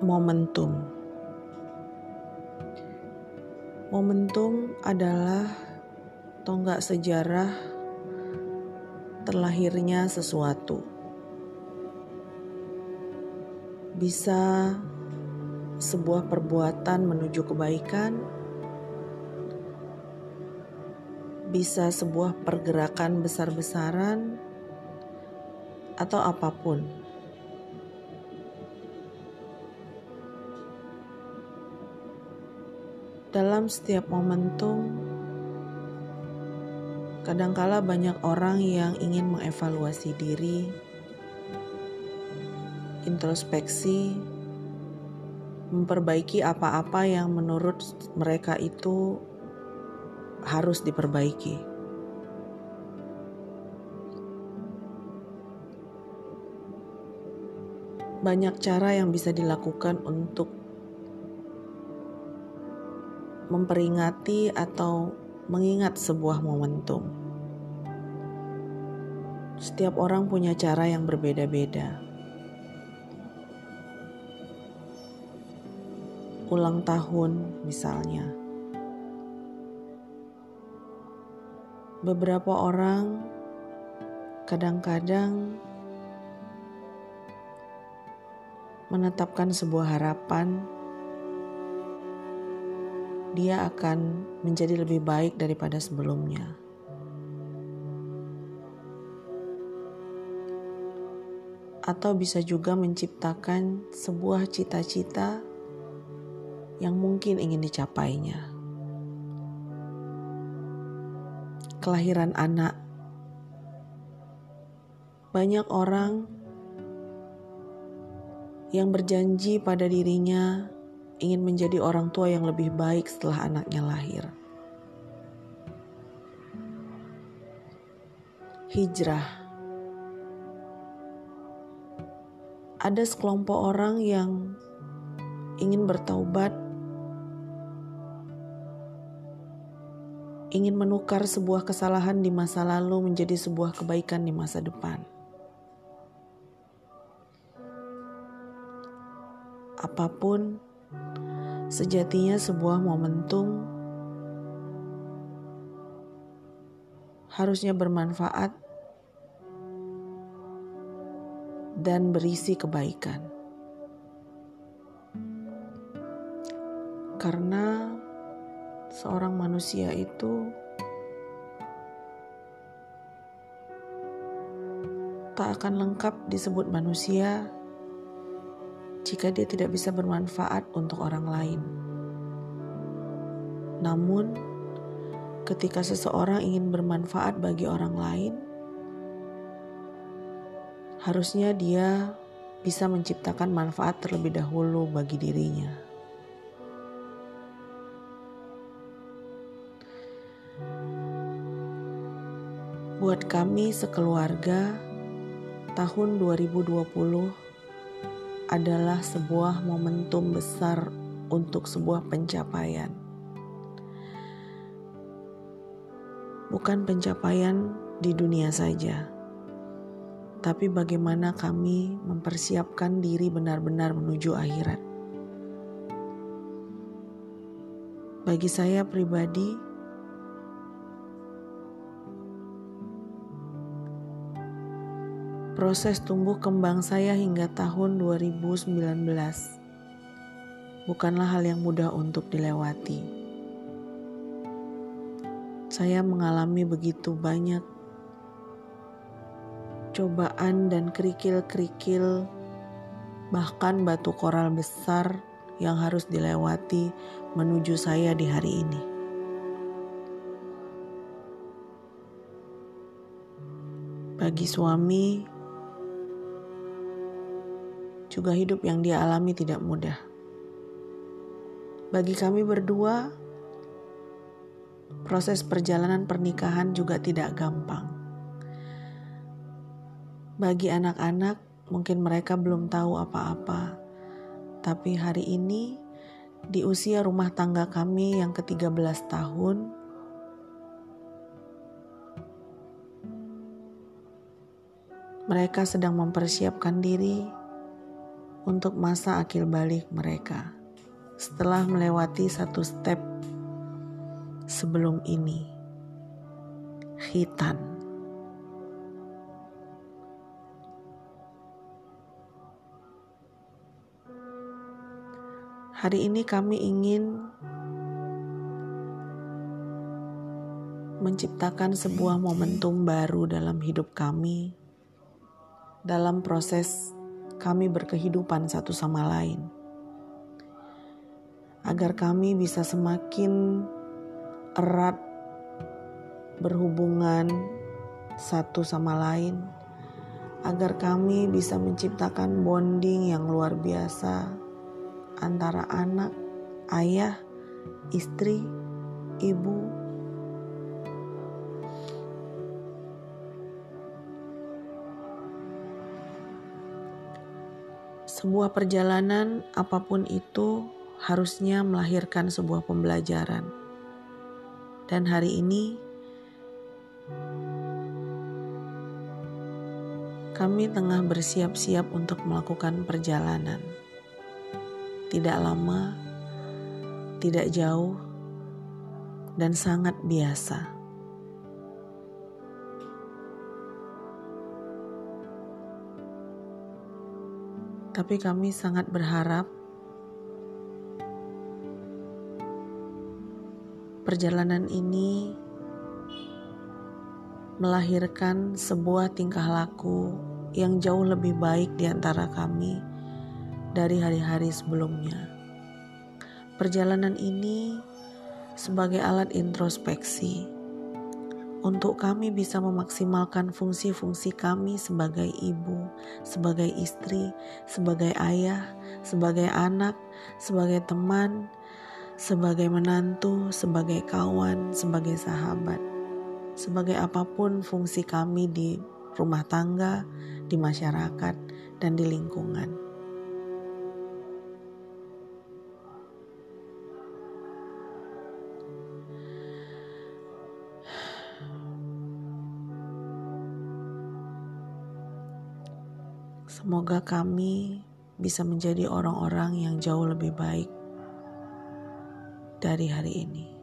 momentum. Momentum adalah tonggak sejarah terlahirnya sesuatu. Bisa sebuah perbuatan menuju kebaikan, bisa sebuah pergerakan besar-besaran, atau apa pun. Dalam setiap momentum, kadangkala banyak orang yang ingin mengevaluasi diri, introspeksi, memperbaiki apa-apa yang menurut mereka itu harus diperbaiki. Banyak cara yang bisa dilakukan untuk memperingati atau mengingat sebuah momentum. Setiap orang punya cara yang berbeda-beda. Ulang tahun, misalnya, beberapa orang kadang-kadang menetapkan sebuah harapan dia akan menjadi lebih baik daripada sebelumnya. Atau bisa juga menciptakan sebuah cita-cita yang mungkin ingin dicapainya. Kelahiran anak, banyak orang yang berjanji pada dirinya ingin menjadi orang tua yang lebih baik setelah anaknya lahir. Hijrah. Ada sekelompok orang yang ingin bertaubat, ingin menukar sebuah kesalahan di masa lalu menjadi sebuah kebaikan di masa depan. Apa pun Sejatinya sebuah momentum harusnya bermanfaat dan berisi kebaikan. Karena seorang manusia itu tak akan lengkap disebut manusia jika dia tidak bisa bermanfaat untuk orang lain. Namun, ketika seseorang ingin bermanfaat bagi orang lain, harusnya dia bisa menciptakan manfaat terlebih dahulu bagi dirinya. Buat kami sekeluarga, tahun 2020 adalah sebuah momentum besar untuk sebuah pencapaian. Bukan pencapaian di dunia saja, tapi bagaimana kami mempersiapkan diri benar-benar menuju akhirat. Bagi saya pribadi, proses tumbuh kembang saya hingga tahun 2019 bukanlah hal yang mudah untuk dilewati. Saya mengalami begitu banyak cobaan dan kerikil-kerikil, bahkan batu koral besar yang harus dilewati menuju saya di hari ini. Bagi suami, juga hidup yang dia alami tidak mudah. Bagi kami berdua, proses perjalanan pernikahan juga tidak gampang. Bagi anak-anak, mungkin mereka belum tahu apa-apa, tapi hari ini di usia rumah tangga kami yang ke-13 tahun, mereka sedang mempersiapkan diri untuk masa akil balik mereka setelah melewati satu step sebelum ini. Khitan. Hari ini kami ingin menciptakan sebuah momentum baru dalam hidup kami, dalam proses kami berkehidupan satu sama lain, agar kami bisa semakin erat berhubungan satu sama lain, agar kami bisa menciptakan bonding yang luar biasa antara anak, ayah, istri, ibu, sebuah perjalanan apa pun itu harusnya melahirkan sebuah pembelajaran. Dan hari ini kami tengah bersiap-siap untuk melakukan perjalanan tidak lama, tidak jauh, dan sangat biasa. Tapi kami sangat berharap perjalanan ini melahirkan sebuah tingkah laku yang jauh lebih baik di antara kami dari hari-hari sebelumnya. Perjalanan ini sebagai alat introspeksi untuk kami bisa memaksimalkan fungsi-fungsi kami sebagai ibu, sebagai istri, sebagai ayah, sebagai anak, sebagai teman, sebagai menantu, sebagai kawan, sebagai sahabat, sebagai apa pun fungsi kami di rumah tangga, di masyarakat, dan di lingkungan. Semoga kami bisa menjadi orang-orang yang jauh lebih baik dari hari ini.